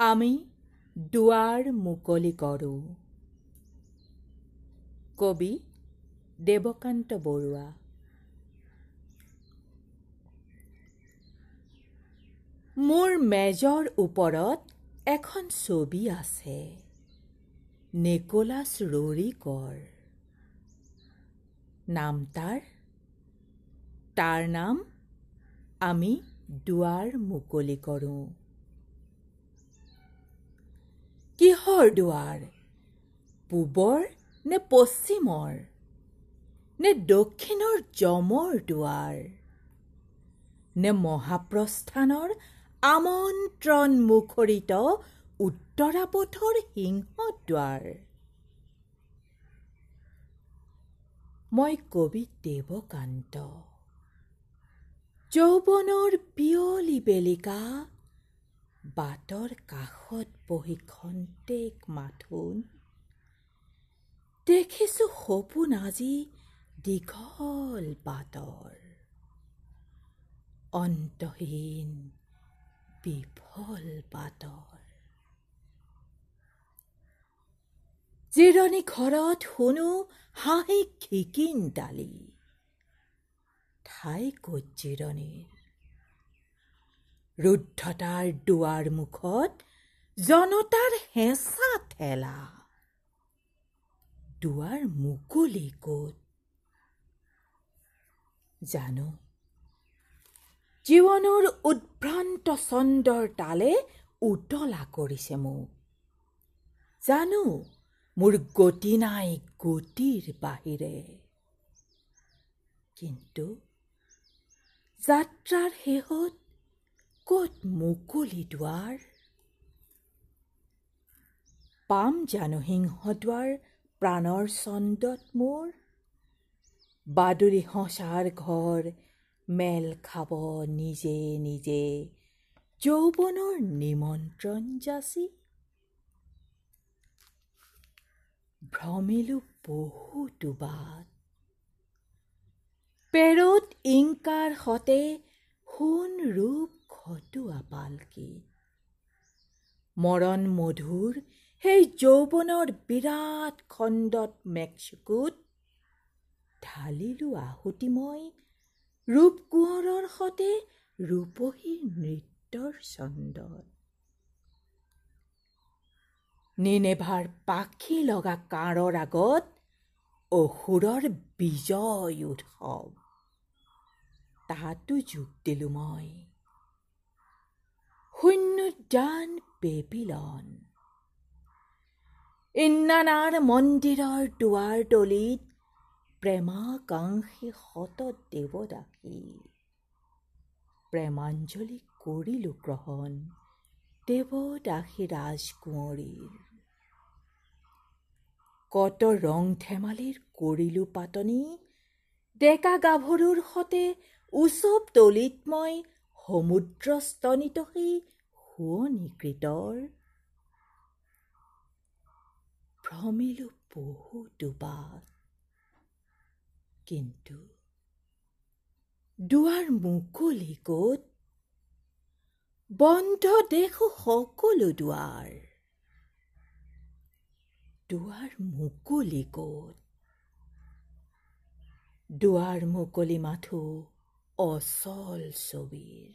আমি দুৱাৰ মুকলি কৰোঁ কবি দেৱকান্ত বৰুৱা মোৰ মেজৰ ওপৰত এখন ছবি আছে। নেকলাছ ৰৰিকৰ। নাম তাৰ। তাৰ নাম আমি দুৱাৰ মুকলি কৰোঁ। কিহৰ দুৱাৰ? পূবৰ নে পশ্চিমৰ? নে দক্ষিণৰ যমৰ দুৱাৰ? নে মহাপ্ৰস্থানৰ আমন্ত্ৰণ মুখৰিত উত্তৰাপথৰ সিংহদ্বাৰ মই কবি দেৱকান্ত। যৌৱনৰ পিয়লি বেলিকা বাটৰ কাষত বহি খন্তেক মাথোন। দেখিছো সপোন আজি দীঘল বাটৰ। অন্তহীন বিফল বাটৰ। জিৰণি ঘৰত শুনো হাঁহি খিকিন ডালি ঠাই ক'ত জিৰণিৰ ৰুদ্ধতাৰ দুৱাৰ মুখত জনতাৰ হেঁচা ঠেলা। দুৱাৰ মুকলি ক'ত? জানো। জীৱনৰ উদ্ভ্ৰান্ত চন্দৰ তালে উতলা কৰিছে মোক। জানো মোৰ গতি নাই গতিৰ বাহিৰে। কিন্তু যাত্ৰাৰ শেহত ক'ত মুকলি দুৱাৰ পাম জানো সিংহদ্বাৰ প্ৰাণৰ চন্দত মোৰ বাদুৰি সঁচাৰ ঘৰ মেল খাব নিজে নিজে যৌৱনৰ নিমন্ত্ৰণ যাচি ভ্ৰমিলো বহুতো বাট পেৰত ইংকাৰ সতে সোণ ৰূপ খটুৱা পালকি মৰণ মধুৰ সেই যৌৱনৰ বিৰাট খণ্ডত মেক্সিকোত ঢালিলো আহুতি মই ৰূপ কোঁৱৰৰ সতে ৰূপহী নৃত্যৰ চন্দত নিনেভাৰ পাখি লগা কাঁড়ৰ আগত অসুৰৰ বিজয় উৎসৱ। তাতো যোগ দিলো মই। শূন্যদান বেবিলন ইন্নানাৰ মন্দিৰৰ দুৱাৰ তলিত প্ৰেমাকাংক্ষী শত দেৱদাসী প্ৰেমাঞ্জলি কৰিলো গ্ৰহণ দেৱদাসী ৰাজকুঁৱৰীৰ কত ৰং ধেমালিৰ কৰিলো পাতনি ডেকা গাভৰুৰ সতে উচব তলিত মই সমুদ্ৰস্তনিত সেই শুৱনিকৃতৰ ভ্ৰমিলো বহু দুবাৰ কিন্তু দুৱাৰ মুকলি ক'ত? বন্ধ দেখো সকলো দুৱাৰ। দুৱাৰ মুকলি ক'ত? দুৱাৰ মুকলি মাথো অচল ছবিৰ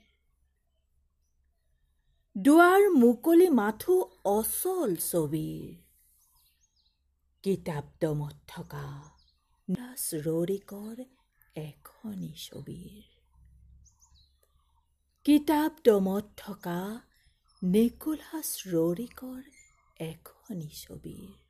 দুৱাৰ মুকলি মাথো অচল ছবিৰ কিতাপ দমত থকা নাচ ৰৰিকৰ এখনি ছবিৰ কিতাপ দমত থকা নিকোলাছ ৰৰিকৰ এখনি ছবিৰ